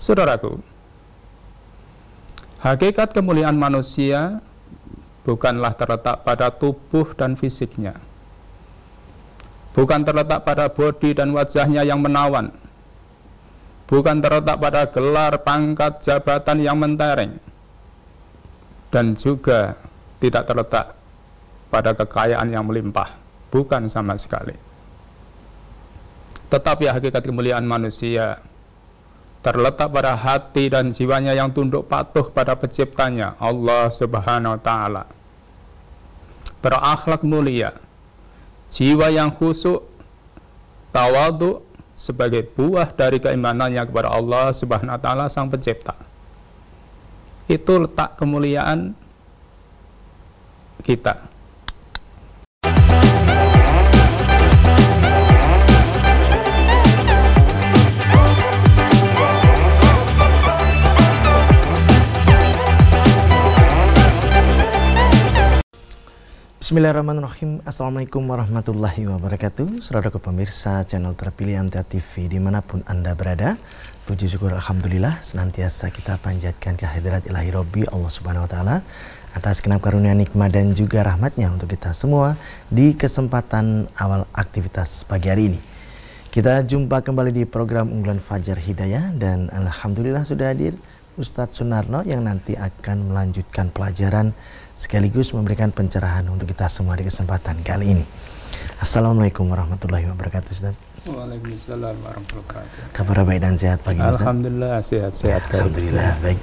Saudaraku, hakikat kemuliaan manusia bukanlah terletak pada tubuh dan fisiknya. Bukan terletak pada bodi dan wajahnya yang menawan. Bukan terletak pada gelar, pangkat, jabatan yang mentereng. Dan juga tidak terletak pada kekayaan yang melimpah. Bukan sama sekali. Tetapi hakikat kemuliaan manusia terletak pada hati dan jiwanya yang tunduk patuh pada penciptanya Allah Subhanahu wa taala. Berakhlak mulia, jiwa yang khusyuk, tawadu sebagai buah dari keimanannya kepada Allah Subhanahu wa taala sang pencipta. Itu letak kemuliaan kita. Bismillahirrahmanirrahim. Assalamualaikum warahmatullahi wabarakatuh. Saudara pemirsa channel terpilih MTA TV di mana pun anda berada Puji syukur Alhamdulillah senantiasa kita panjatkan kehadirat ilahi Robbi Allah subhanahu wa ta'ala Atas kenap karunia nikmat dan juga rahmatnya untuk kita semua Di kesempatan awal aktivitas pagi hari ini. Kita jumpa kembali di program unggulan Fajar Hidayah Dan Alhamdulillah sudah hadir Ustadz Sunarno yang nanti akan melanjutkan pelajaran sekaligus memberikan pencerahan untuk kita semua di kesempatan kali ini. Assalamualaikum warahmatullahi wabarakatuh Ustaz. Waalaikumsalam warahmatullahi wabarakatuh. Kabar baik dan sehat pagi Ustaz? Alhamdulillah sehat-sehat. Alhamdulillah baik.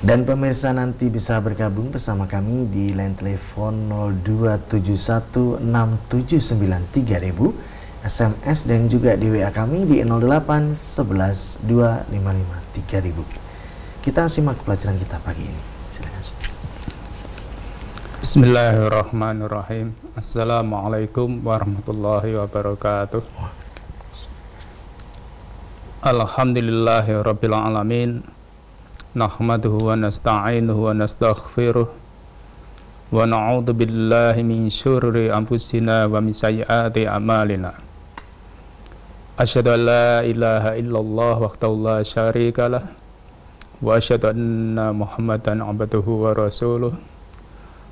Dan pemirsa nanti bisa bergabung bersama kami di line telepon 02716793000 SMS dan juga di WA kami di 08 11 255 3000. Kita simak pelajaran kita pagi ini. Silakan. Bismillahirrahmanirrahim. Assalamualaikum warahmatullahi wabarakatuh. Alhamdulillahi rabbil alamin Nahmaduhu wa nasta'inuhu wa nastaghfiruh. Wa na'udhu billahi min syurri anfusina wa min sayyati amalina. Asyhadu an la ilaha illallah wahdahu la syarika Rasuluh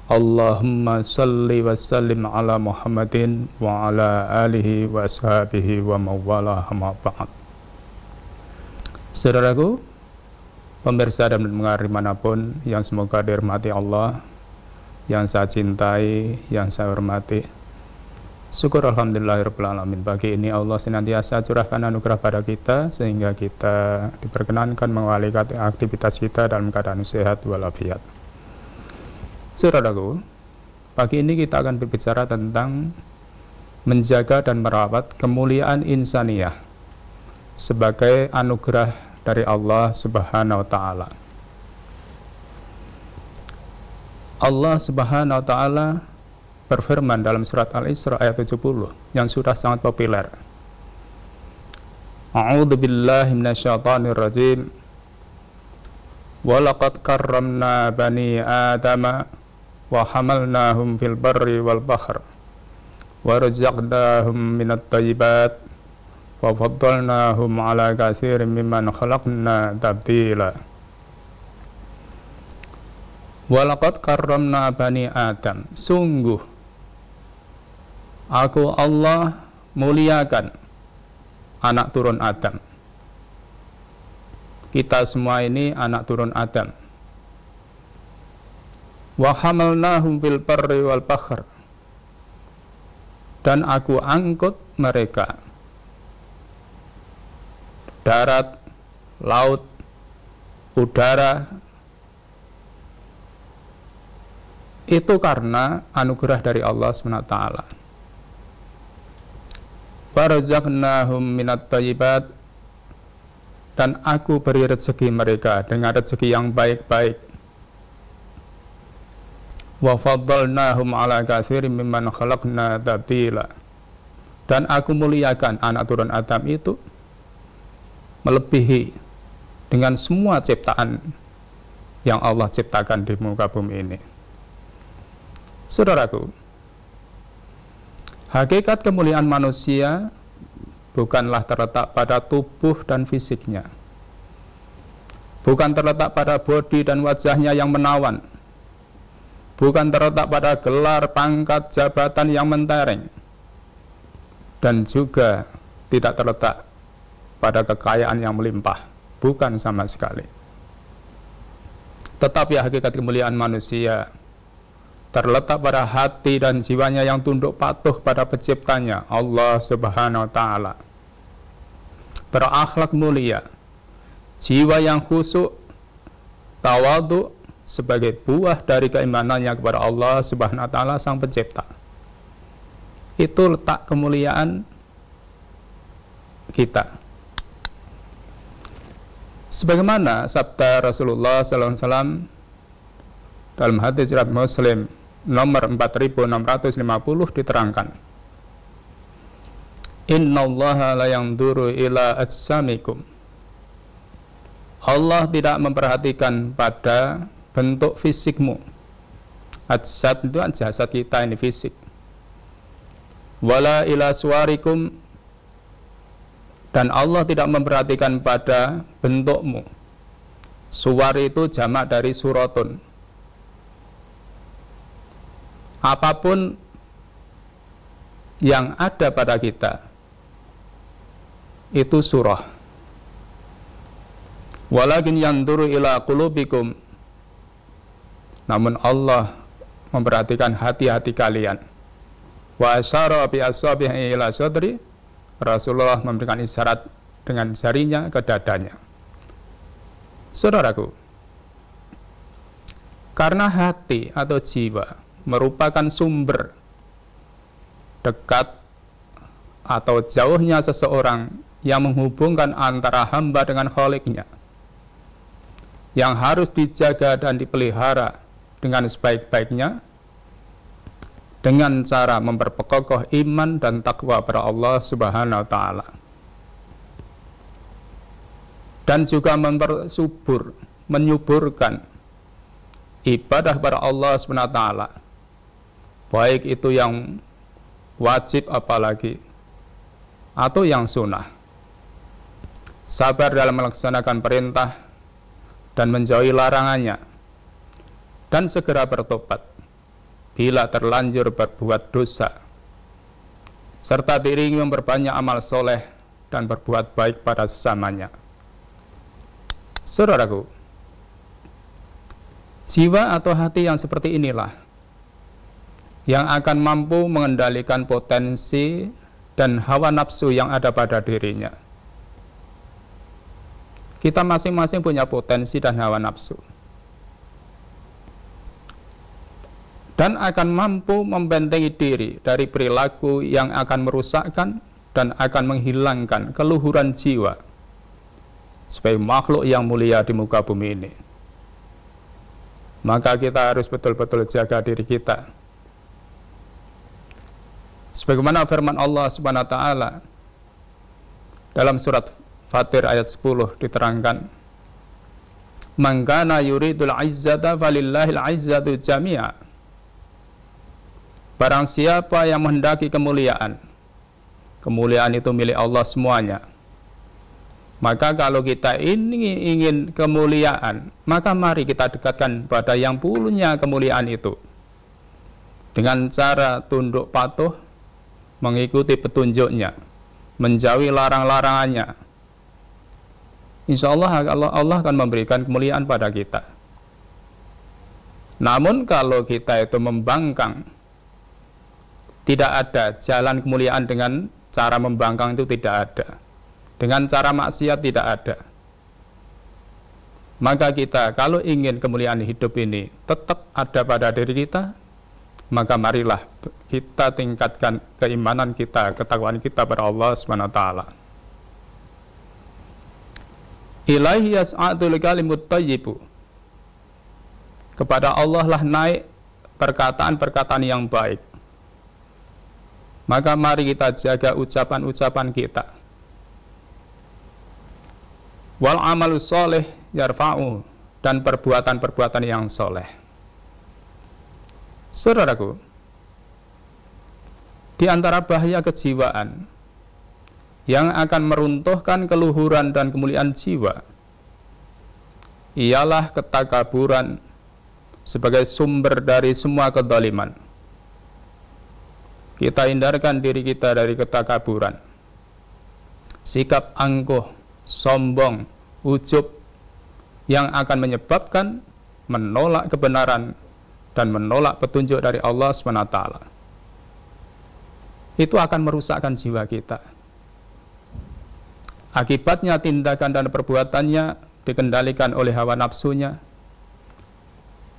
Allahumma salli wa sallim ala Muhammadin wa ala alihi wa ashabihi wa mawala hama ba'd Saudaraku, pemirsa dan pendengar di mana pun yang semoga dirahmati Allah, yang saya cintai, yang saya hormati. Syukur Alhamdulillahirrahmanirrahim Pagi ini Allah senantiasa curahkan anugerah pada kita Sehingga kita diperkenankan mengawali aktivitas kita dalam keadaan sehat walafiat Saudaraku, pagi ini kita akan berbicara tentang menjaga dan merawat kemuliaan insaniyah sebagai anugerah dari Allah Subhanahu wa taala. Allah Subhanahu wa taala berfirman dalam surat Al-Isra ayat 70 yang sudah sangat populer. A'udzu billahi minasyaitonir rajim. Walaqad karramna bani Adama wa hamalnahum fil barri wal bahr wa razaqnahum minat thayyibat wa faddalnahum ala katsirin mimman khalaqna tabdila Walaqad karramna bani Adam Sungguh Aku Allah muliakan Anak turun Adam. Kita semua ini anak turun Adam. Wa hamalnahum fil barri wal bahr dan aku angkut mereka. Darat laut udara. Itu karena anugerah dari Allah SWT Barazaknahum minat tayyibat dan aku beri rezeki mereka dengan rezeki yang baik-baik. Wa faddalnahum ala katsirin mimman khalaqna tabdila dan aku muliakan anak turun Adam itu melebihi dengan semua ciptaan yang Allah ciptakan di muka bumi ini. Saudaraku, hakikat kemuliaan manusia bukanlah terletak pada tubuh dan fisiknya. bukan terletak pada bodi dan wajahnya yang menawan, bukan terletak pada gelar, pangkat, jabatan yang mentereng, dan juga tidak terletak pada kekayaan yang melimpah, bukan sama sekali. Tetapi hakikat kemuliaan manusia terletak pada hati dan jiwanya yang tunduk patuh pada penciptanya, Allah Subhanahu wa taala. Berakhlak mulia, jiwa yang khusyuk, tawadu sebagai buah dari keimanannya kepada Allah Subhanahu wa taala sang pencipta. Itu letak kemuliaan kita. Sebagaimana sabda Rasulullah sallallahu alaihi wasallam dalam hadis riwayat Muslim nomor 4650 diterangkan Inna Allah la yanzuru ila ajsamikum Allah tidak memperhatikan pada bentuk fisikmu. Ajsad itu kan jasad kita ini fisik. Wala ila suarikum dan Allah tidak memperhatikan pada bentukmu. Suwar itu jamak dari suratun. Apa pun yang ada pada kita itu surah. Walakin yanduru ila qulubikum. Namun Allah memperhatikan hati-hati kalian. Wa asyara bi asabihi ila sadri. Rasulullah memberikan isyarat dengan jarinya ke dadanya. Saudaraku, karena hati atau jiwa merupakan sumber dekat atau jauhnya seseorang yang menghubungkan antara hamba dengan kholiknya yang harus dijaga dan dipelihara dengan sebaik-baiknya dengan cara memperkokoh iman dan takwa pada Allah Subhanahu wa taala. Dan juga mempersubur, menyuburkan ibadah pada Allah Subhanahu wa taala. Baik itu yang wajib apalagi atau yang sunnah. Sabar dalam melaksanakan perintah dan menjauhi larangannya dan segera bertobat bila terlanjur berbuat dosa serta diiringi memperbanyak amal soleh dan berbuat baik pada sesamanya. Saudaraku, jiwa atau hati yang seperti inilah yang akan mampu mengendalikan potensi dan hawa nafsu yang ada pada dirinya kita masing-masing punya potensi dan hawa nafsu. Dan akan mampu membentengi diri dari perilaku yang akan merusakkan dan akan menghilangkan keluhuran jiwa sebagai makhluk yang mulia di muka bumi ini. Maka kita harus betul-betul jaga diri kita. Sebagaimana firman Allah Subhanahu wa taala dalam surat Fatir ayat 10 diterangkan Mangkana yuridul izzata falillahil izzatu jami'a. Barang siapa yang menghendaki kemuliaan Kemuliaan itu milik Allah semuanya Maka kalau kita ini ingin kemuliaan Maka mari kita dekatkan pada yang punya kemuliaan itu. Dengan cara tunduk patuh Mengikuti petunjuknya Menjauhi larang-larangannya insya Allah Allah akan memberikan kemuliaan pada kita. Namun kalau kita itu membangkang, tidak ada jalan kemuliaan dengan cara membangkang itu tidak ada. Dengan cara maksiat tidak ada. Maka kita kalau ingin kemuliaan hidup ini tetap ada pada diri kita, maka marilah kita tingkatkan keimanan kita, ketakwaan kita pada Allah Subhanahu wa taala. Ilaihi yas'adul kalimut tayyibu. Kepada Allah lah naik perkataan-perkataan yang baik. Maka mari kita jaga ucapan-ucapan kita. Wal amalu soleh yarfa'u dan perbuatan-perbuatan yang soleh. Saudaraku, di antara bahaya kejiwaan yang akan meruntuhkan keluhuran dan kemuliaan jiwa ialah ketakaburan sebagai sumber dari semua kedoliman. Kita hindarkan diri kita dari ketakaburan. Sikap angkuh, sombong, ujub yang akan menyebabkan menolak kebenaran dan menolak petunjuk dari Allah SWT. Itu akan merusakkan jiwa kita. Akibatnya tindakan dan perbuatannya dikendalikan oleh hawa nafsunya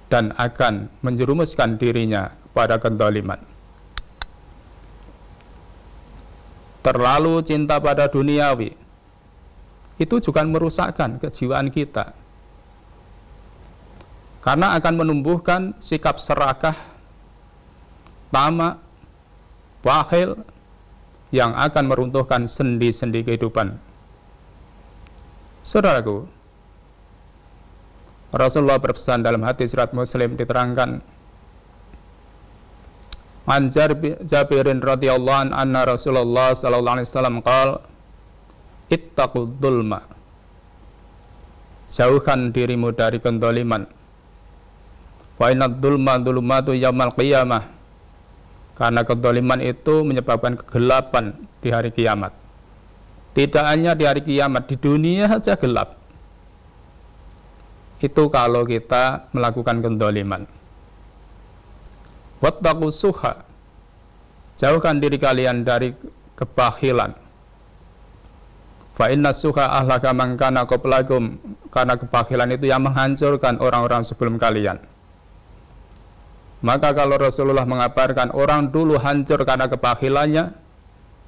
dan akan menjerumuskan dirinya kepada kedoliman. Terlalu cinta pada duniawi itu juga merusakkan kejiwaan kita karena akan menumbuhkan sikap serakah, tamak, bakhil yang akan meruntuhkan sendi-sendi kehidupan. Saudaraku, Rasulullah berpesan dalam hadis surat Muslim diterangkan An Jabirin radhiyallahu an anna Rasulullah sallallahu alaihi wasallam qala ittaqud Jauhkan dirimu dari kendoliman Wa inna dzulma dzulumatu yaumil qiyamah. Karena kedoliman itu menyebabkan kegelapan di hari kiamat. Tidak hanya di hari kiamat, di dunia saja gelap. Itu kalau kita melakukan kedoliman. Wattaqu suha. Jauhkan diri kalian dari kebahilan. Fa inna suha ahlaka man kana qablakum. Karena kebahilan itu yang menghancurkan orang-orang sebelum kalian. Maka kalau Rasulullah mengabarkan orang dulu hancur karena kebakilannya,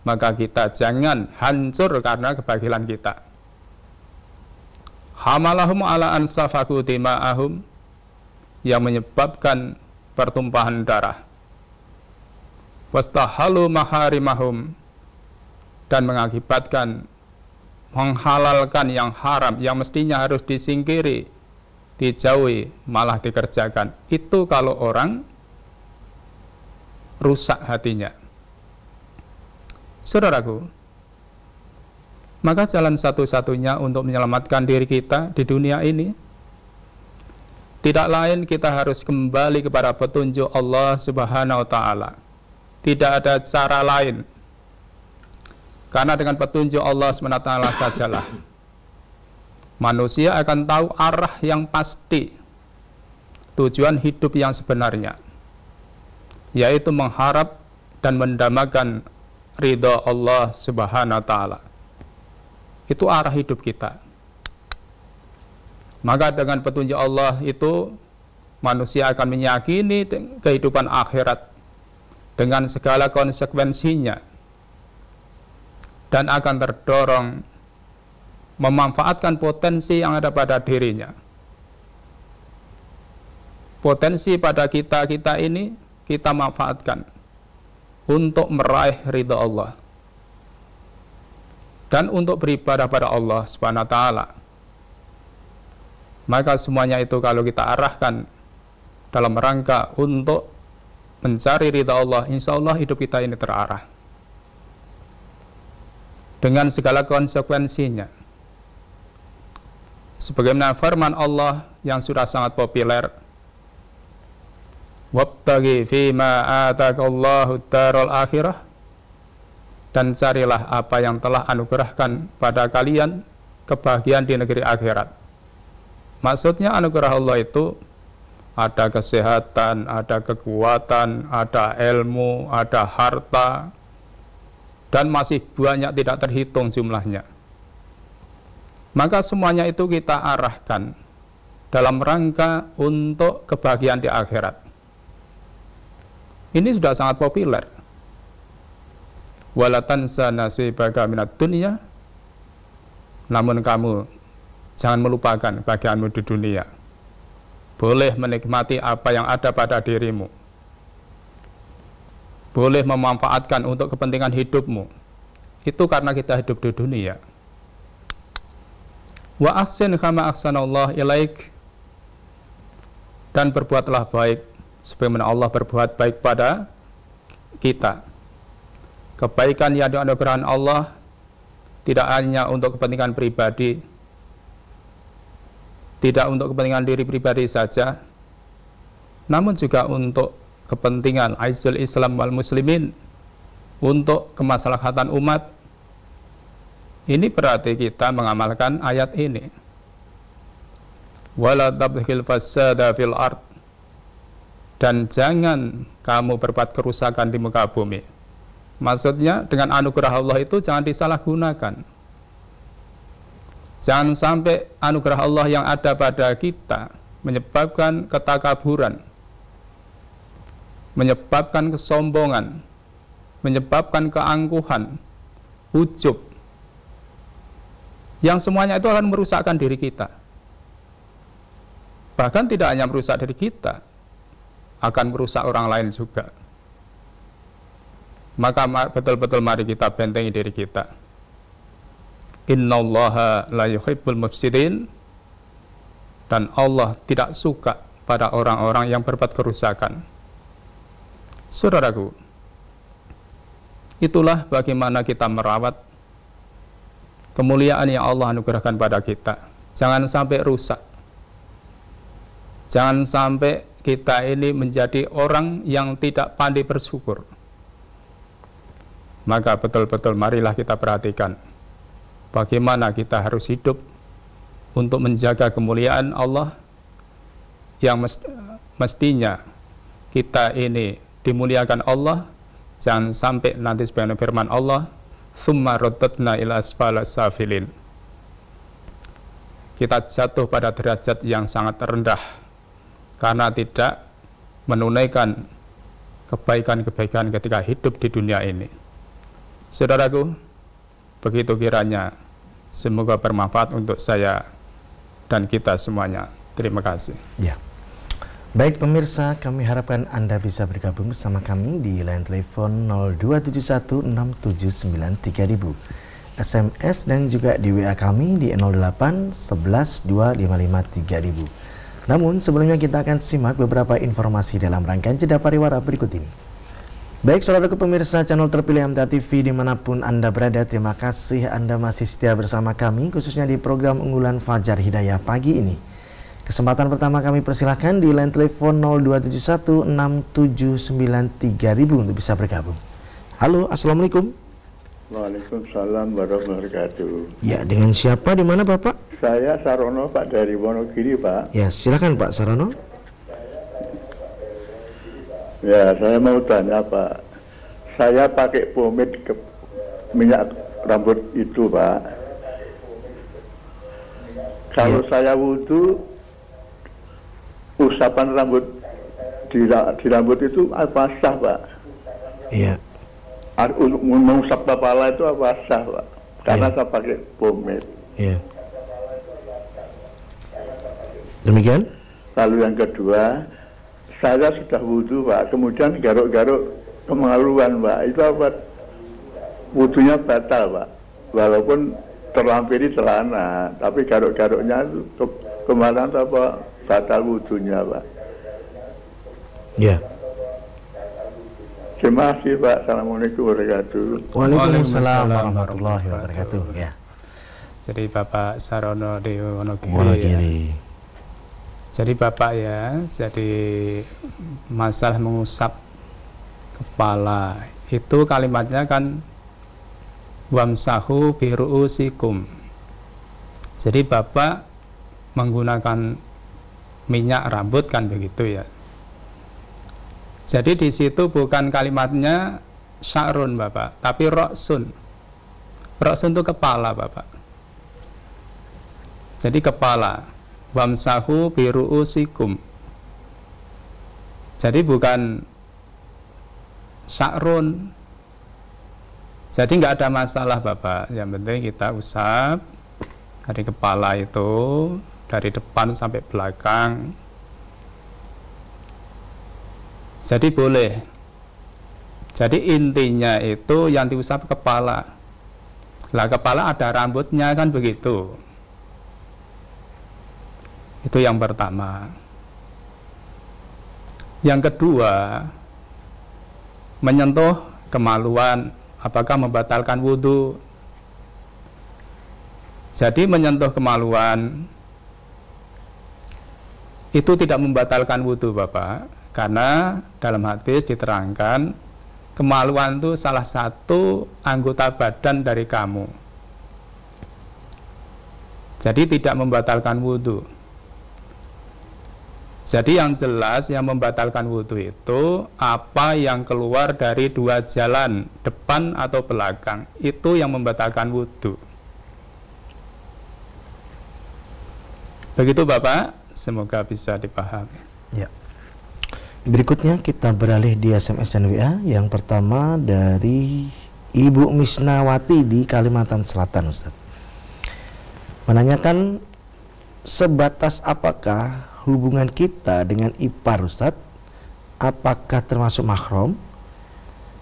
maka kita jangan hancur karena kebakilan kita. Hamalahum ala ansafaku tima'ahum yang menyebabkan pertumpahan darah. Wastahalu maharimahum dan mengakibatkan menghalalkan yang haram yang mestinya harus disingkiri dijauhi malah dikerjakan itu kalau orang rusak hatinya saudaraku maka jalan satu-satunya untuk menyelamatkan diri kita di dunia ini tidak lain kita harus kembali kepada petunjuk Allah Subhanahu wa taala. Tidak ada cara lain. Karena dengan petunjuk Allah Subhanahu wa taala sajalah manusia akan tahu arah yang pasti tujuan hidup yang sebenarnya yaitu mengharap dan mendamakan ridha Allah Subhanahu wa taala. Itu arah hidup kita. Maka dengan petunjuk Allah itu manusia akan meyakini kehidupan akhirat dengan segala konsekuensinya dan akan terdorong memanfaatkan potensi yang ada pada dirinya. Potensi pada kita-kita ini kita manfaatkan untuk meraih ridha Allah dan untuk beribadah pada Allah Subhanahu wa taala. Maka semuanya itu kalau kita arahkan dalam rangka untuk mencari ridha Allah, insya Allah hidup kita ini terarah dengan segala konsekuensinya sebagaimana firman Allah yang sudah sangat populer. Wabtagi fima atakallahu darul akhirah. Dan carilah apa yang telah anugerahkan pada kalian kebahagiaan di negeri akhirat. Maksudnya anugerah Allah itu ada kesehatan, ada kekuatan, ada ilmu, ada harta, dan masih banyak tidak terhitung jumlahnya. Maka semuanya itu kita arahkan dalam rangka untuk kebahagiaan di akhirat. Ini sudah sangat populer. Walatansa nasibaka minat dunia. Namun kamu jangan melupakan bagianmu di dunia. Boleh menikmati apa yang ada pada dirimu. Boleh memanfaatkan untuk kepentingan hidupmu. Itu karena kita hidup di dunia wa ahsin kama ahsanallah ilaik dan berbuatlah baik sebagaimana Allah berbuat baik pada kita kebaikan yang dianugerahkan Allah tidak hanya untuk kepentingan pribadi tidak untuk kepentingan diri pribadi saja, namun juga untuk kepentingan aizul Islam wal muslimin, untuk kemaslahatan umat. Ini berarti kita mengamalkan ayat ini. Wala tabghil fasada fil ard. Dan jangan kamu berbuat kerusakan di muka bumi. Maksudnya dengan anugerah Allah itu jangan disalahgunakan Jangan sampai anugerah Allah yang ada pada kita menyebabkan ketakaburan, menyebabkan kesombongan, menyebabkan keangkuhan, ujub, yang semuanya itu akan merusakkan diri kita. Bahkan tidak hanya merusak diri kita, akan merusak orang lain juga. Maka betul-betul mari kita bentengi diri kita innallaha la yuhibbul mufsidin dan Allah tidak suka pada orang-orang yang berbuat kerusakan. Saudaraku, itulah bagaimana kita merawat kemuliaan yang Allah anugerahkan pada kita. Jangan sampai rusak. Jangan sampai kita ini menjadi orang yang tidak pandai bersyukur. Maka betul-betul marilah kita perhatikan bagaimana kita harus hidup untuk menjaga kemuliaan Allah yang mestinya kita ini dimuliakan Allah jangan sampai nanti sebagian firman Allah summa raddatna ila asfala safilin kita jatuh pada derajat yang sangat rendah karena tidak menunaikan kebaikan-kebaikan ketika hidup di dunia ini. Saudaraku, begitu kiranya Semoga bermanfaat untuk saya dan kita semuanya. Terima kasih. Ya. Baik pemirsa, kami harapkan Anda bisa bergabung bersama kami di line telepon 02716793000, SMS dan juga di WA kami di 08 11 Namun sebelumnya kita akan simak beberapa informasi dalam rangkaian jeda pariwara berikut ini. Baik saudaraku pemirsa channel terpilih MTA TV di mana pun Anda berada Terima kasih Anda masih setia bersama kami khususnya di program unggulan Fajar Hidayah pagi ini Kesempatan pertama kami persilahkan di line telepon 02716793000 untuk bisa bergabung Halo Assalamualaikum Waalaikumsalam warahmatullahi wabarakatuh Ya dengan siapa di mana Bapak? Saya Sarono Pak dari Wonogiri Pak Ya silakan Pak Sarono Ya, saya mau tanya Pak. Saya pakai pomade ke minyak rambut itu Pak. Kalau ya. saya wudhu, usapan rambut di, di rambut itu apa sah Pak? Iya. Untuk mengusap kepala itu apa sah Pak? Karena ya. saya pakai pomade. Iya. Demikian? Lalu yang kedua, saya sudah wudhu pak kemudian garuk-garuk kemaluan pak itu apa wudhunya batal pak walaupun terlampiri celana tapi garuk-garuknya itu ke kemaluan apa batal wudhunya pak ya Terima kasih Pak. Assalamualaikum warahmatullahi wabarakatuh. Waalaikumsalam warahmatullahi wabarakatuh. Ya. Jadi Bapak Sarono. Wonogiri. Ya. Jadi Bapak ya, jadi masalah mengusap kepala itu kalimatnya kan wamsahu biru'usikum. Jadi Bapak menggunakan minyak rambut kan begitu ya. Jadi di situ bukan kalimatnya syarun Bapak, tapi roksun. Roksun itu kepala Bapak. Jadi kepala wamsahu biru'usikum jadi bukan sakrun jadi nggak ada masalah Bapak yang penting kita usap dari kepala itu dari depan sampai belakang jadi boleh jadi intinya itu yang diusap kepala lah kepala ada rambutnya kan begitu itu yang pertama. Yang kedua, menyentuh kemaluan, apakah membatalkan wudhu? Jadi menyentuh kemaluan itu tidak membatalkan wudhu Bapak. Karena dalam hadis diterangkan kemaluan itu salah satu anggota badan dari kamu. Jadi tidak membatalkan wudhu jadi yang jelas yang membatalkan wudhu itu apa yang keluar dari dua jalan depan atau belakang. Itu yang membatalkan wudhu begitu Bapak Semoga bisa dipahami. Ya. Berikutnya kita beralih di SMS dan WA. Yang pertama dari Ibu Misnawati di Kalimantan Selatan, Ustaz. Menanyakan sebatas apakah hubungan kita dengan ipar, Ustaz? Apakah termasuk mahram?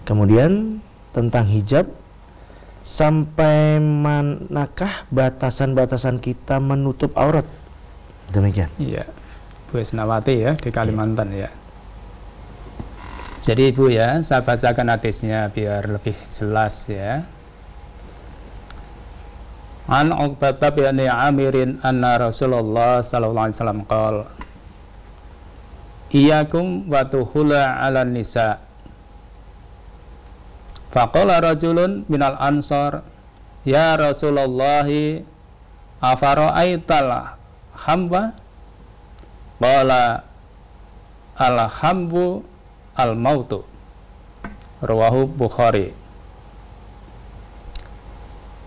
Kemudian tentang hijab sampai manakah batasan-batasan kita menutup aurat? Demikian. Iya. Bu Esnawati ya di Kalimantan ya. Jadi Ibu ya, saya bacakan hadisnya biar lebih jelas ya. An Uqbah bin Amirin anna Rasulullah sallallahu alaihi wasallam qala Iyakum wa tuhula 'ala nisa. Faqala rajulun minal ansar Ya Rasulullah afara'aital hamba qala alhambu al mautu rawahu bukhari.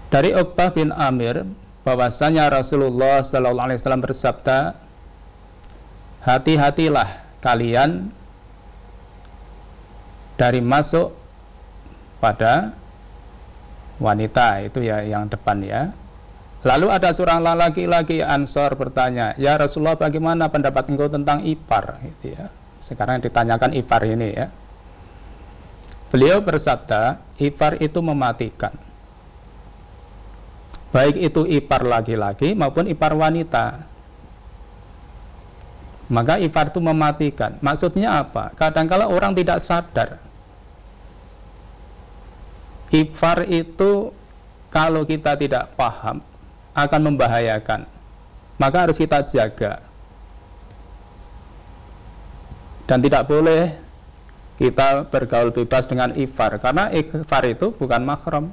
Dari Uqbah bin Amir bahwasanya Rasulullah sallallahu alaihi wasallam bersabda hati-hatilah kalian dari masuk pada wanita itu ya yang depan ya Lalu ada seorang laki-laki Ansor bertanya, "Ya Rasulullah, bagaimana pendapat engkau tentang ipar?" Gitu ya. Sekarang ditanyakan ipar ini ya. Beliau bersabda, ipar itu mematikan. Baik itu ipar laki-laki maupun ipar wanita. Maka ipar itu mematikan. Maksudnya apa? Kadang-kala orang tidak sadar. Ipar itu kalau kita tidak paham, akan membahayakan. Maka harus kita jaga. Dan tidak boleh kita bergaul bebas dengan ifar karena ifar itu bukan mahram.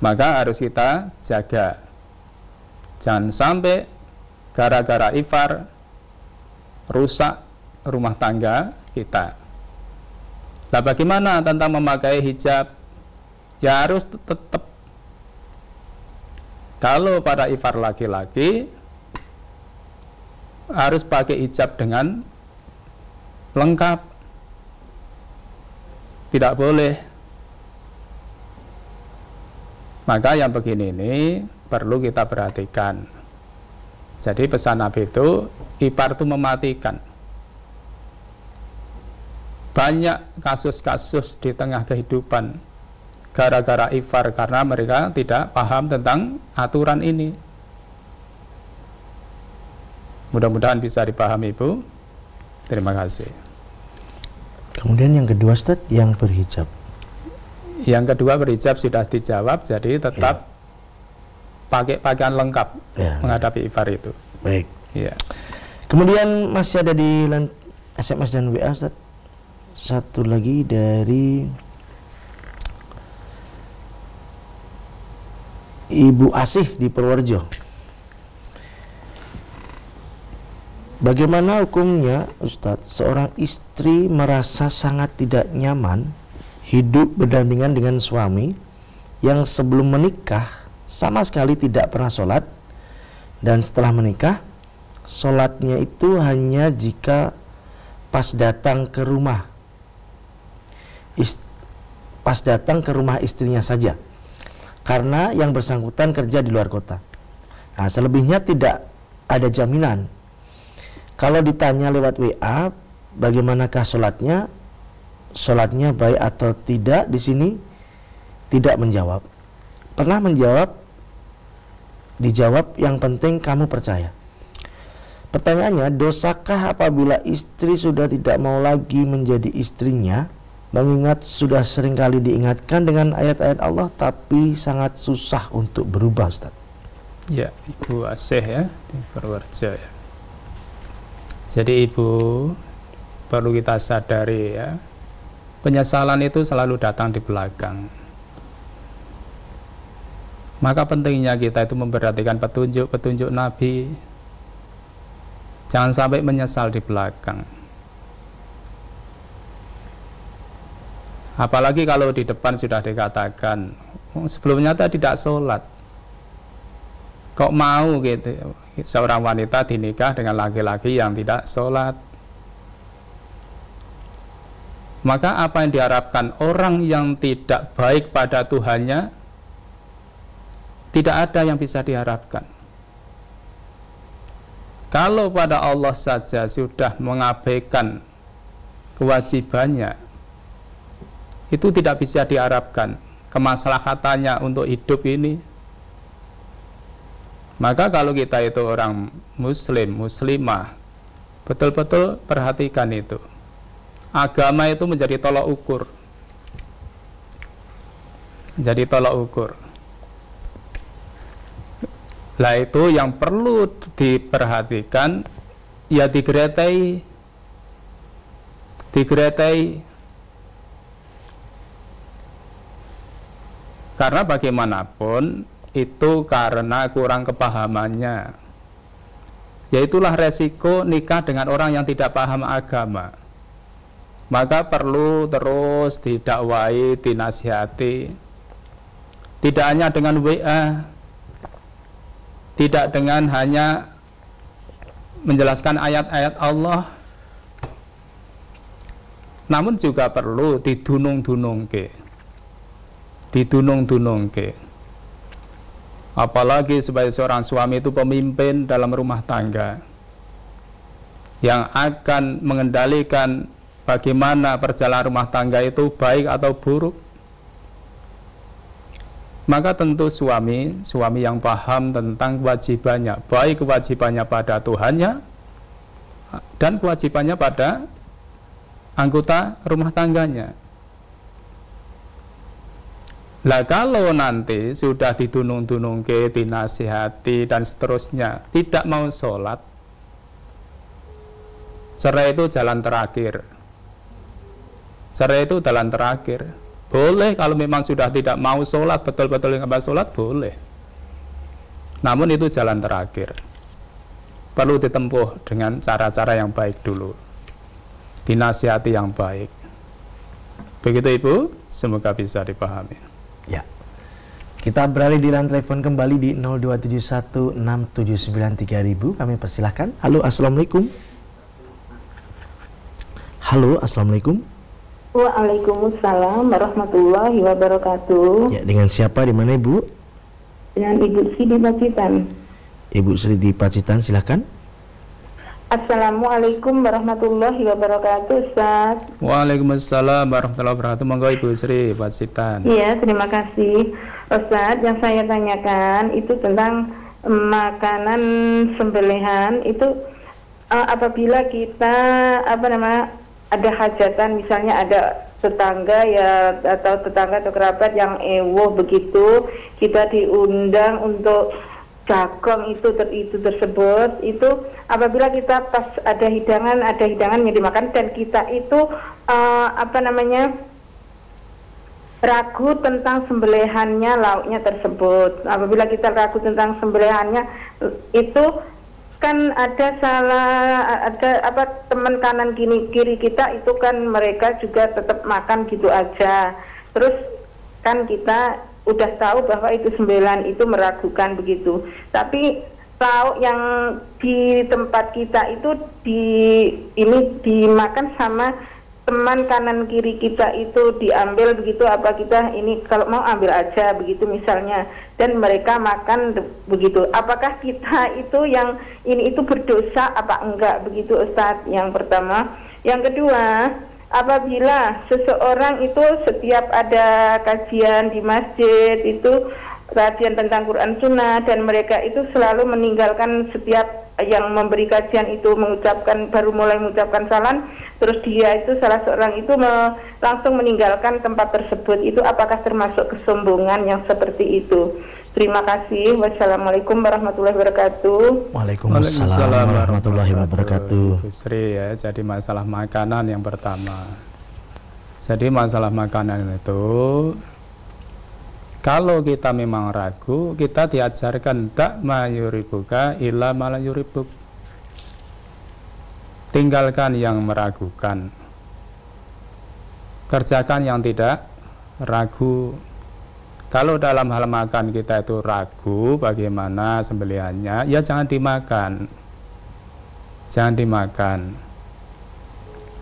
Maka harus kita jaga. Jangan sampai gara-gara ifar rusak rumah tangga kita. Nah, bagaimana tentang memakai hijab? Ya harus tetap kalau pada ifar laki-laki harus pakai hijab dengan lengkap. Tidak boleh. Maka yang begini ini perlu kita perhatikan. Jadi pesan Nabi itu ipar itu mematikan. Banyak kasus-kasus di tengah kehidupan gara-gara ifar karena mereka tidak paham tentang aturan ini. Mudah-mudahan bisa dipahami Ibu. Terima kasih. Kemudian yang kedua Ustaz yang berhijab. Yang kedua berhijab sudah dijawab jadi tetap ya. pakai pakaian lengkap ya, menghadapi ifar itu. Baik. Ya. Kemudian masih ada di SMS dan WA Ustaz. Satu lagi dari Ibu Asih di Purworejo. Bagaimana hukumnya Ustadz? Seorang istri merasa sangat tidak nyaman hidup berdampingan dengan suami yang sebelum menikah sama sekali tidak pernah sholat dan setelah menikah sholatnya itu hanya jika pas datang ke rumah. Pas datang ke rumah istrinya saja karena yang bersangkutan kerja di luar kota. Nah, selebihnya tidak ada jaminan. Kalau ditanya lewat WA, bagaimanakah sholatnya? Sholatnya baik atau tidak di sini tidak menjawab. Pernah menjawab, dijawab yang penting kamu percaya. Pertanyaannya, dosakah apabila istri sudah tidak mau lagi menjadi istrinya Mengingat sudah sering kali diingatkan dengan ayat-ayat Allah tapi sangat susah untuk berubah Ustaz. Ya, Ibu Asih ya di Purworejo ya. Jadi Ibu perlu kita sadari ya, penyesalan itu selalu datang di belakang. Maka pentingnya kita itu memperhatikan petunjuk-petunjuk Nabi. Jangan sampai menyesal di belakang. Apalagi kalau di depan sudah dikatakan, oh, sebelumnya tadi tidak sholat. Kok mau gitu, seorang wanita dinikah dengan laki-laki yang tidak sholat. Maka apa yang diharapkan orang yang tidak baik pada Tuhannya tidak ada yang bisa diharapkan. Kalau pada Allah saja sudah mengabaikan kewajibannya, itu tidak bisa diharapkan kemaslahatannya untuk hidup ini. Maka kalau kita itu orang muslim, muslimah, betul-betul perhatikan itu agama itu menjadi tolak ukur. Jadi tolak ukur. Lah itu yang perlu diperhatikan ya digretai digretai karena bagaimanapun itu karena kurang kepahamannya yaitulah resiko nikah dengan orang yang tidak paham agama maka perlu terus didakwai, dinasihati. Tidak hanya dengan WA, tidak dengan hanya menjelaskan ayat-ayat Allah, namun juga perlu didunung-dunung. Didunung-dunung ke. Apalagi sebagai seorang suami itu pemimpin dalam rumah tangga yang akan mengendalikan bagaimana perjalanan rumah tangga itu baik atau buruk maka tentu suami suami yang paham tentang kewajibannya baik kewajibannya pada Tuhannya dan kewajibannya pada anggota rumah tangganya lah kalau nanti sudah ditunung-tunung ke, dinasihati dan seterusnya, tidak mau sholat, cerai itu jalan terakhir. Cerai itu jalan terakhir. Boleh kalau memang sudah tidak mau sholat, betul-betul nggak mau sholat, boleh. Namun itu jalan terakhir. Perlu ditempuh dengan cara-cara yang baik dulu. Dinasihati yang baik. Begitu Ibu, semoga bisa dipahami. Ya. Kita beralih di line telepon kembali di 02716793000. Kami persilahkan. Halo, Assalamualaikum. Halo, Assalamualaikum. Waalaikumsalam warahmatullahi wabarakatuh. Ya, dengan siapa di mana Ibu? Dengan Ibu Sri di Pacitan. Ibu Sri di Pacitan, silahkan. Assalamualaikum warahmatullahi wabarakatuh, Ustaz. Waalaikumsalam warahmatullahi wabarakatuh. Monggo Ibu Sri Pacitan. Iya, terima kasih. Ustaz, yang saya tanyakan itu tentang makanan sembelihan itu uh, apabila kita apa nama ada hajatan misalnya ada tetangga ya atau tetangga atau kerabat yang ewo begitu kita diundang untuk jagung itu ter, itu tersebut itu apabila kita pas ada hidangan ada hidangan yang dimakan dan kita itu uh, apa namanya ragu tentang sembelihannya lauknya tersebut. Apabila kita ragu tentang sembelihannya itu kan ada salah ada apa teman kanan kiri kiri kita itu kan mereka juga tetap makan gitu aja. Terus kan kita udah tahu bahwa itu sembilan itu meragukan begitu. Tapi tahu yang di tempat kita itu di ini dimakan sama teman kanan kiri kita itu diambil begitu apa kita ini kalau mau ambil aja begitu misalnya dan mereka makan begitu. Apakah kita itu yang ini itu berdosa apa enggak begitu Ustadz yang pertama. Yang kedua apabila seseorang itu setiap ada kajian di masjid itu kajian tentang Quran Sunnah dan mereka itu selalu meninggalkan setiap yang memberi kajian itu mengucapkan baru mulai mengucapkan salam terus dia itu salah seorang itu me, langsung meninggalkan tempat tersebut. Itu apakah termasuk kesombongan yang seperti itu Terima kasih. Wassalamualaikum warahmatullahi wabarakatuh. Waalaikumsalam warahmatullahi wabarakatuh. Sri ya, jadi masalah makanan yang pertama. Jadi masalah makanan itu kalau kita memang ragu, kita diajarkan tak mayuribuka illa malayuribuk. Tinggalkan yang meragukan. Kerjakan yang tidak ragu. Kalau dalam hal makan kita itu ragu bagaimana sembelihannya, ya jangan dimakan. Jangan dimakan.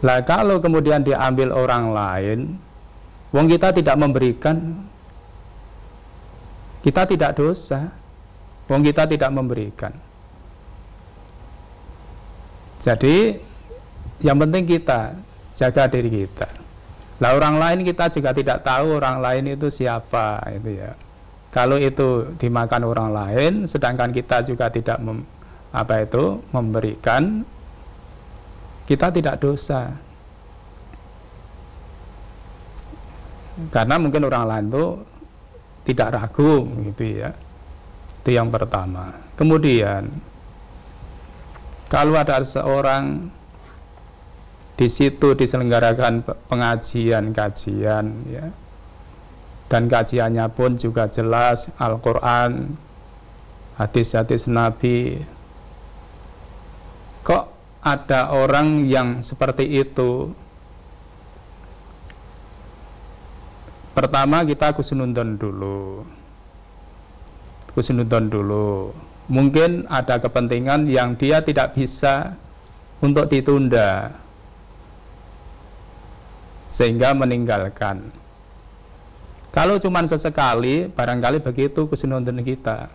Lah kalau kemudian diambil orang lain, wong kita tidak memberikan, kita tidak dosa. Wong kita tidak memberikan. Jadi yang penting kita jaga diri kita. Lah orang lain kita juga tidak tahu orang lain itu siapa itu ya. Kalau itu dimakan orang lain sedangkan kita juga tidak mem, apa itu memberikan kita tidak dosa. Karena mungkin orang lain itu tidak ragu gitu ya. Itu yang pertama. Kemudian kalau ada seorang di situ diselenggarakan pengajian kajian ya. Dan kajiannya pun juga jelas Al-Quran hadis-hadis Nabi. Kok ada orang yang seperti itu? Pertama kita kusununton dulu. Kusununton dulu. Mungkin ada kepentingan yang dia tidak bisa untuk ditunda sehingga meninggalkan. Kalau cuma sesekali, barangkali begitu kesunatan kita.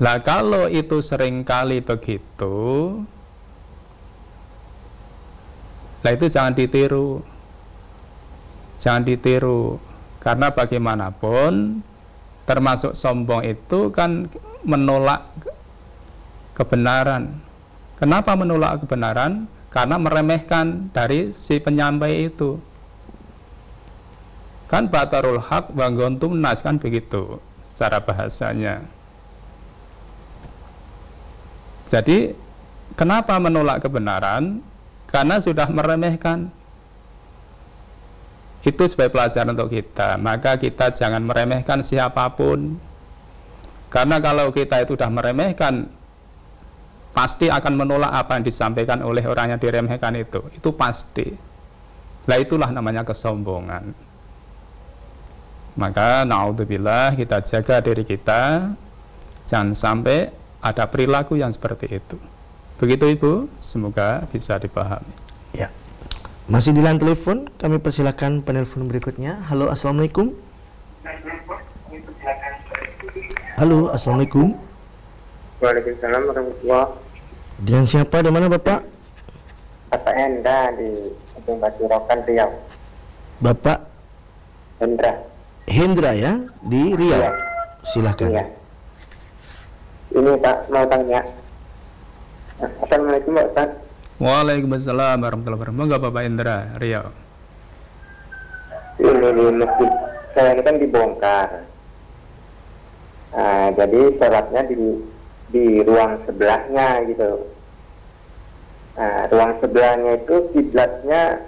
Lah kalau itu sering kali begitu, lah itu jangan ditiru. Jangan ditiru. Karena bagaimanapun, termasuk sombong itu kan menolak kebenaran. Kenapa menolak kebenaran? Karena meremehkan dari si penyampai itu. Kan batarul haq wanggontum nas kan begitu secara bahasanya. Jadi kenapa menolak kebenaran? Karena sudah meremehkan. Itu sebagai pelajaran untuk kita. Maka kita jangan meremehkan siapa pun. Karena kalau kita itu sudah meremehkan pasti akan menolak apa yang disampaikan oleh orang yang diremehkan itu. Itu pasti. Lah itulah namanya kesombongan. Maka naudzubillah kita jaga diri kita jangan sampai ada perilaku yang seperti itu. Begitu Ibu, semoga bisa dipahami. Ya. Masih di line telepon, kami persilakan penelpon berikutnya. Halo, Assalamualaikum. Halo, Assalamualaikum. Waalaikumsalam warahmatullahi Dengan siapa di mana Bapak? Bapak Hendra di Ujung Batu Rokan Riau. Bapak Hendra. Hendra ya di Riau. Iya. Silahkan. Iya. Ini Pak mau tanya. Assalamualaikum Pak Ustaz. Waalaikumsalam warahmatullahi wabarakatuh. Monggo Bapak Indra, Riau. Ini di masjid saya ini kan dibongkar. Nah, jadi sholatnya di di ruang sebelahnya gitu. Nah, ruang sebelahnya itu kiblatnya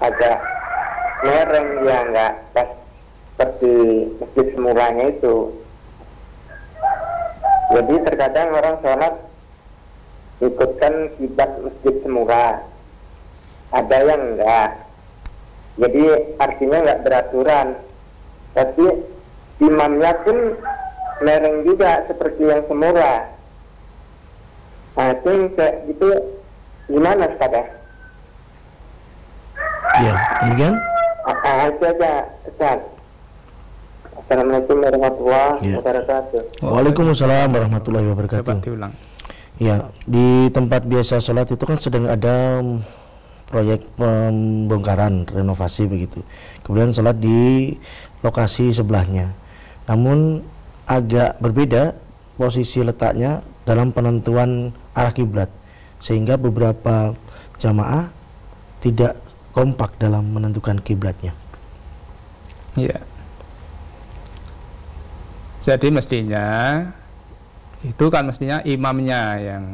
agak mereng ya nggak pas seperti masjid semulanya itu. Jadi terkadang orang sholat ikutkan kiblat masjid semula. Ada yang enggak. Jadi artinya nggak beraturan. Tapi imamnya pun lereng juga seperti yang semula. Nah, itu kayak gitu gimana Ustaz ya? Ya, kemudian Ah, ah, itu aja Ustaz. Assalamualaikum warahmatullahi Ya. wabarakatuh. Waalaikumsalam warahmatullahi Coba wabarakatuh. diulang. Ya, di tempat biasa sholat itu kan sedang ada proyek pembongkaran renovasi begitu. Kemudian sholat di lokasi sebelahnya. Namun agak berbeda posisi letaknya dalam penentuan arah kiblat sehingga beberapa jamaah tidak kompak dalam menentukan kiblatnya. Iya. Jadi mestinya itu kan mestinya imamnya yang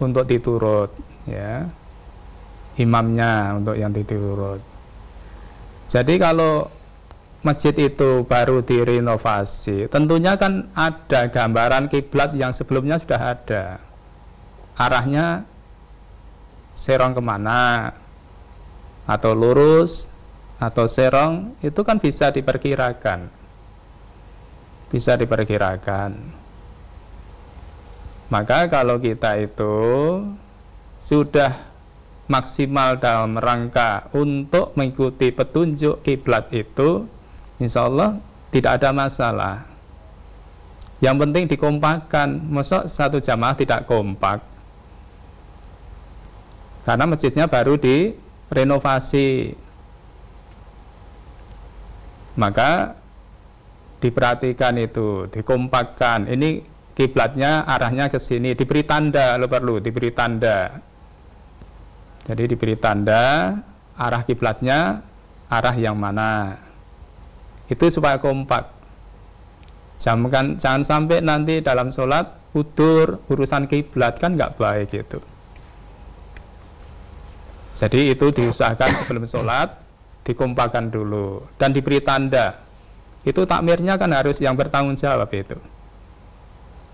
untuk diturut ya. Imamnya untuk yang diturut. Jadi kalau masjid itu baru direnovasi, tentunya kan ada gambaran kiblat yang sebelumnya sudah ada. Arahnya serong ke mana, atau lurus, atau serong, itu kan bisa diperkirakan. Bisa diperkirakan. Maka kalau kita itu sudah maksimal dalam rangka untuk mengikuti petunjuk kiblat itu, insya Allah tidak ada masalah. Yang penting dikompakkan. Masuk satu jamaah tidak kompak. Karena masjidnya baru direnovasi. Maka diperhatikan itu, dikompakkan. Ini kiblatnya arahnya ke sini, diberi tanda, lo perlu diberi tanda jadi diberi tanda arah kiblatnya arah yang mana. Itu supaya kompak. Jangan, jangan sampai nanti dalam sholat udur urusan kiblat kan nggak baik itu. Jadi itu diusahakan sebelum sholat dikompakkan dulu dan diberi tanda. Itu takmirnya kan harus yang bertanggung jawab itu.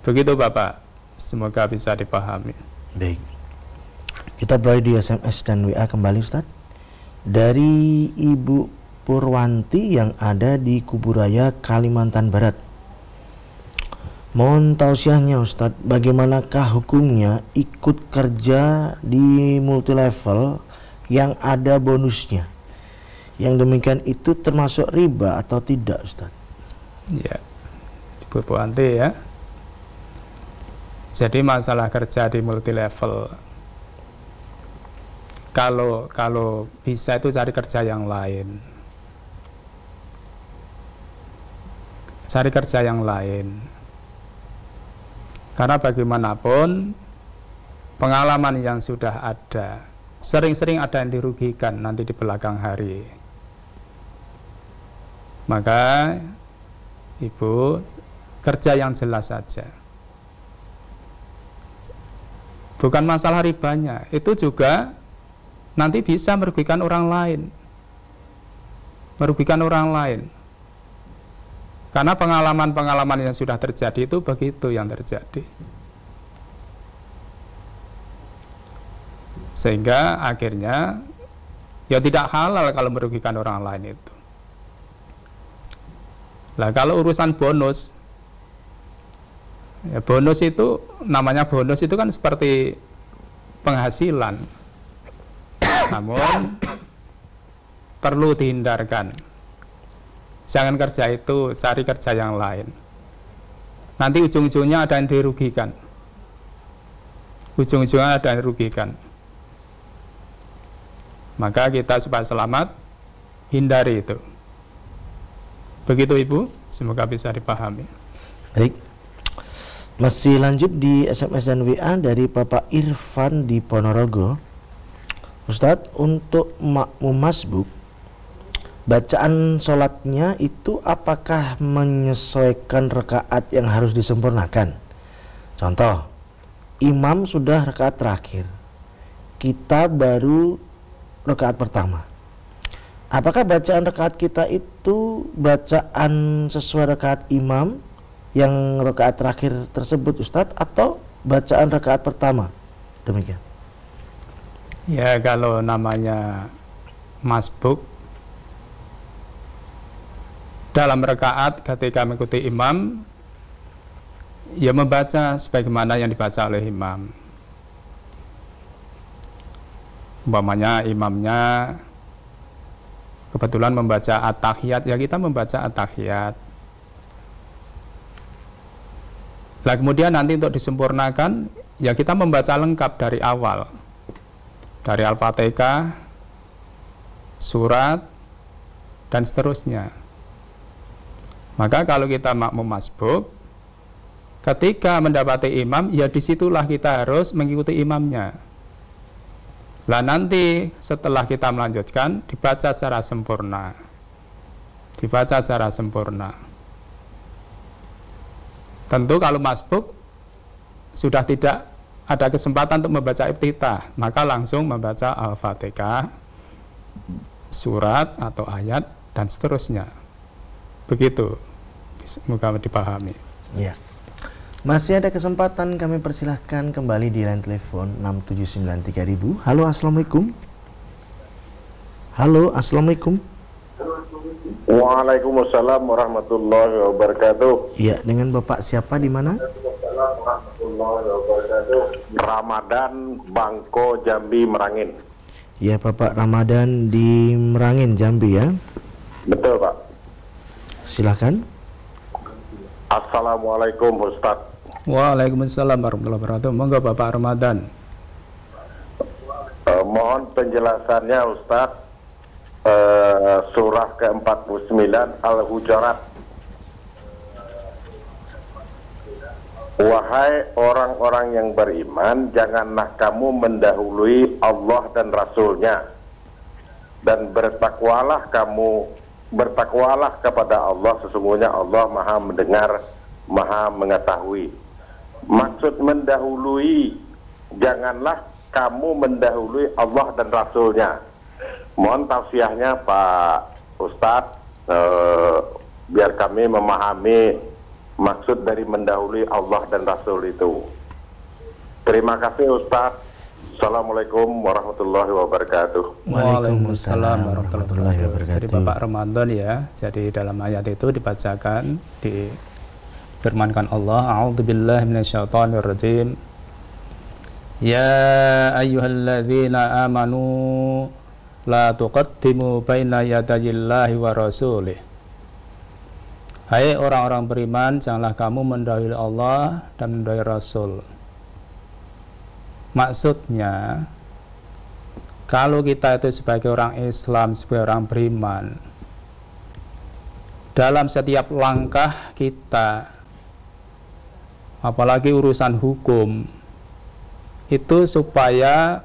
Begitu Bapak. Semoga bisa dipahami. Baik. Kita beralih di SMS dan WA kembali Ustaz. Dari Ibu Purwanti yang ada di Kuburaya, Kalimantan Barat. Mohon tausiahnya Ustadz, bagaimanakah hukumnya ikut kerja di multi level yang ada bonusnya? Yang demikian itu termasuk riba atau tidak Ustadz? Ya, Ibu Purwanti ya. Jadi masalah kerja di multi level kalau kalau bisa itu cari kerja yang lain cari kerja yang lain karena bagaimanapun pengalaman yang sudah ada sering-sering ada yang dirugikan nanti di belakang hari maka ibu kerja yang jelas saja bukan masalah ribanya itu juga nanti bisa merugikan orang lain. Merugikan orang lain. Karena pengalaman-pengalaman yang sudah terjadi itu begitu yang terjadi. Sehingga akhirnya ya tidak halal kalau merugikan orang lain itu. Nah kalau urusan bonus, ya bonus itu namanya bonus itu kan seperti penghasilan namun perlu dihindarkan. Jangan kerja itu, cari kerja yang lain. Nanti ujung-ujungnya ada yang dirugikan. Ujung-ujungnya ada yang dirugikan. Maka kita supaya selamat, hindari itu. Begitu Ibu, semoga bisa dipahami. Baik. Masih lanjut di SMS dan WA dari Bapak Irfan di Ponorogo. Ustadz untuk makmum masbuk bacaan sholatnya itu apakah menyesuaikan rekaat yang harus disempurnakan? Contoh imam sudah rekaat terakhir. Kita baru rekaat pertama. Apakah bacaan rekaat kita itu bacaan sesuai rekaat imam yang rekaat terakhir tersebut Ustadz atau bacaan rekaat pertama? Demikian. Ya kalau namanya masbuk dalam rekaat ketika mengikuti imam ya membaca sebagaimana yang dibaca oleh imam. Umpamanya imamnya kebetulan membaca at-tahiyat ya kita membaca at-tahiyat. Nah kemudian nanti untuk disempurnakan ya kita membaca lengkap dari awal dari Al-Fatihah, surat, dan seterusnya. Maka kalau kita makmum masbuk, ketika mendapati imam, ya di situlah kita harus mengikuti imamnya. Lah nanti setelah kita melanjutkan, dibaca secara sempurna. Dibaca secara sempurna. Tentu kalau masbuk sudah tidak ada kesempatan untuk membaca iftitah, maka langsung membaca Al-Fatihah, surat atau ayat dan seterusnya. Begitu. Semoga dipahami. Ya. Masih ada kesempatan kami persilahkan kembali di line telepon 6793000. Halo, Assalamualaikum. Halo, Assalamualaikum. Waalaikumsalam warahmatullahi wabarakatuh. Iya, dengan Bapak siapa di mana? Ramadan Bangko Jambi Merangin. Iya, Bapak Ramadan di Merangin Jambi ya. Betul, Pak. Silahkan. Assalamualaikum Ustaz. Waalaikumsalam warahmatullahi wabarakatuh. Monggo Bapak Ramadan. Uh, mohon penjelasannya Ustaz uh, surah ke-49 Al-Hujurat. Wahai orang-orang yang beriman, janganlah kamu mendahului Allah dan Rasulnya. Dan bertakwalah kamu, bertakwalah kepada Allah, sesungguhnya Allah maha mendengar, maha mengetahui. Maksud mendahului, janganlah kamu mendahului Allah dan Rasulnya Mohon tausiahnya Pak Ustadz eh, biar kami memahami maksud dari mendahului Allah dan Rasul itu. Terima kasih Ustadz. Assalamualaikum warahmatullahi wabarakatuh. Waalaikumsalam warahmatullahi wabarakatuh. Jadi Bapak Ramadan ya. Jadi dalam ayat itu dibacakan di firmankan Allah, A'udzubillahi minasyaitonirrajim. Ya ayyuhalladzina amanu la tuqaddimu baina yadayillahi wa rasulih Hai orang-orang beriman, janganlah kamu mendahului Allah dan mendahului Rasul. Maksudnya, kalau kita itu sebagai orang Islam, sebagai orang beriman, dalam setiap langkah kita, apalagi urusan hukum, itu supaya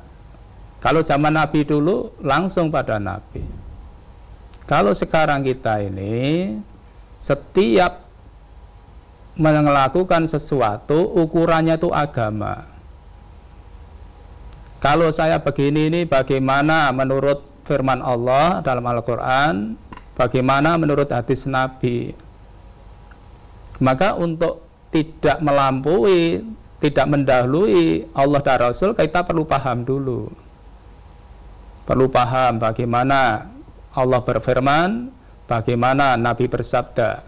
kalau zaman Nabi dulu langsung pada Nabi. Kalau sekarang kita ini setiap melakukan sesuatu ukurannya itu agama. Kalau saya begini ini bagaimana menurut firman Allah dalam Al-Qur'an, bagaimana menurut hadis Nabi. Maka untuk tidak melampaui, tidak mendahului Allah dan Rasul, kita perlu paham dulu perlu paham bagaimana Allah berfirman, bagaimana Nabi bersabda.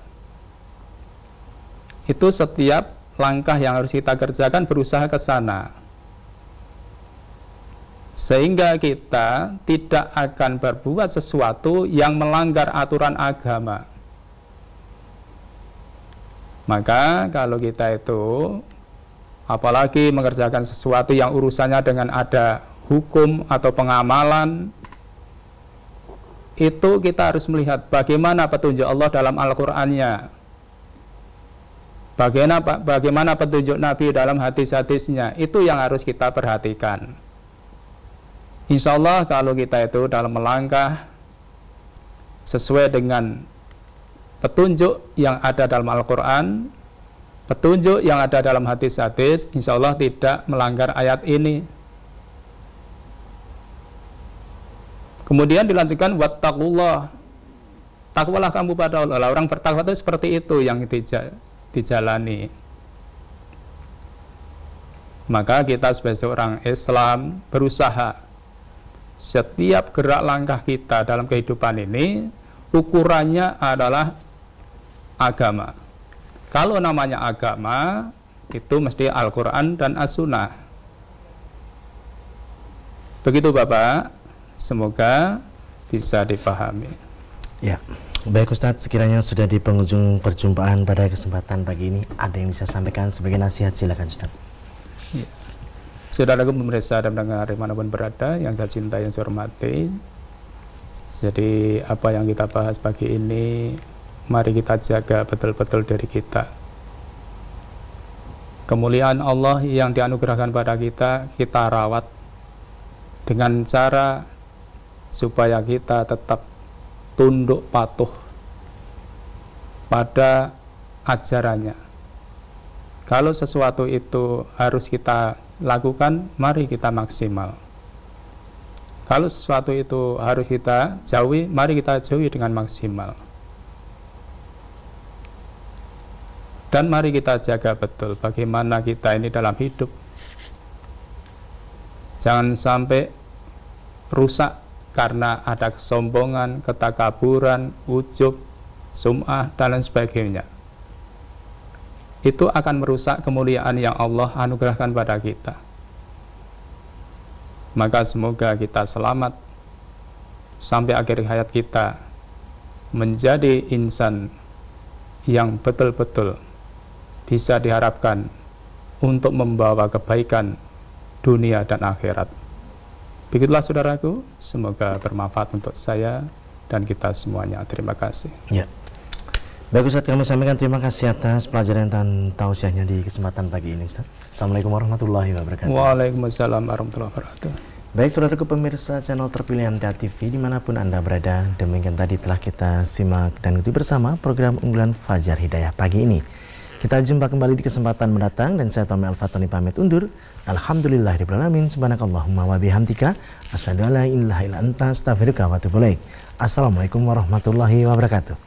Itu setiap langkah yang harus kita kerjakan berusaha ke sana. Sehingga kita tidak akan berbuat sesuatu yang melanggar aturan agama. Maka kalau kita itu apalagi mengerjakan sesuatu yang urusannya dengan ada hukum atau pengamalan itu kita harus melihat bagaimana petunjuk Allah dalam Al-Qur'annya. Bagaimana bagaimana petunjuk Nabi dalam hadis-hadisnya itu yang harus kita perhatikan. Insya Allah kalau kita itu dalam melangkah sesuai dengan petunjuk yang ada dalam Al-Quran, petunjuk yang ada dalam hadis-hadis, insya Allah tidak melanggar ayat ini, Kemudian dilanjutkan wattaqullah. Takwalah kamu pada Allah. Orang bertakwa itu seperti itu yang dijalani. Maka kita sebagai seorang Islam berusaha setiap gerak langkah kita dalam kehidupan ini ukurannya adalah agama. Kalau namanya agama itu mesti Al-Quran dan As-Sunnah. Begitu Bapak. Semoga bisa dipahami. Ya, baik Ustadz, sekiranya sudah di penghujung perjumpaan pada kesempatan pagi ini, ada yang bisa sampaikan sebagai nasihat, silakan Ustadz. Ya. Saudaraku pemirsa dan mendengar di mana pun berada, yang saya cintai, yang saya hormati. Jadi apa yang kita bahas pagi ini, mari kita jaga betul-betul dari kita. Kemuliaan Allah yang dianugerahkan pada kita, kita rawat dengan cara supaya kita tetap tunduk patuh pada ajarannya Kalau sesuatu itu harus kita lakukan, mari kita maksimal. Kalau sesuatu itu harus kita jauhi, mari kita jauhi dengan maksimal. Dan mari kita jaga betul bagaimana kita ini dalam hidup. Jangan sampai rusak karena ada kesombongan, ketakaburan, ujub, sum'ah, dan lain sebagainya. Itu akan merusak kemuliaan yang Allah anugerahkan pada kita. Maka semoga kita selamat sampai akhir hayat kita menjadi insan yang betul-betul bisa diharapkan untuk membawa kebaikan dunia dan akhirat. Begitulah saudaraku, semoga bermanfaat untuk saya dan kita semuanya. Terima kasih. Ya. Baik Ustaz, kami sampaikan terima kasih atas pelajaran dan tausiahnya di kesempatan pagi ini Ustaz. Assalamualaikum warahmatullahi wabarakatuh. Waalaikumsalam warahmatullahi wabarakatuh. Baik saudaraku pemirsa channel terpilih MTA TV di mana pun Anda berada, demikian tadi telah kita simak dan ikuti bersama program unggulan Fajar Hidayah pagi ini. Kita jumpa kembali di kesempatan mendatang dan saya Tommy Al-Fatani pamit undur. Alhamdulillahirrahmanirrahim. Subhanakallahumma wa bihamdika. Asyhadu an la ilaha illa anta astaghfiruka wa atubu Assalamualaikum warahmatullahi wabarakatuh.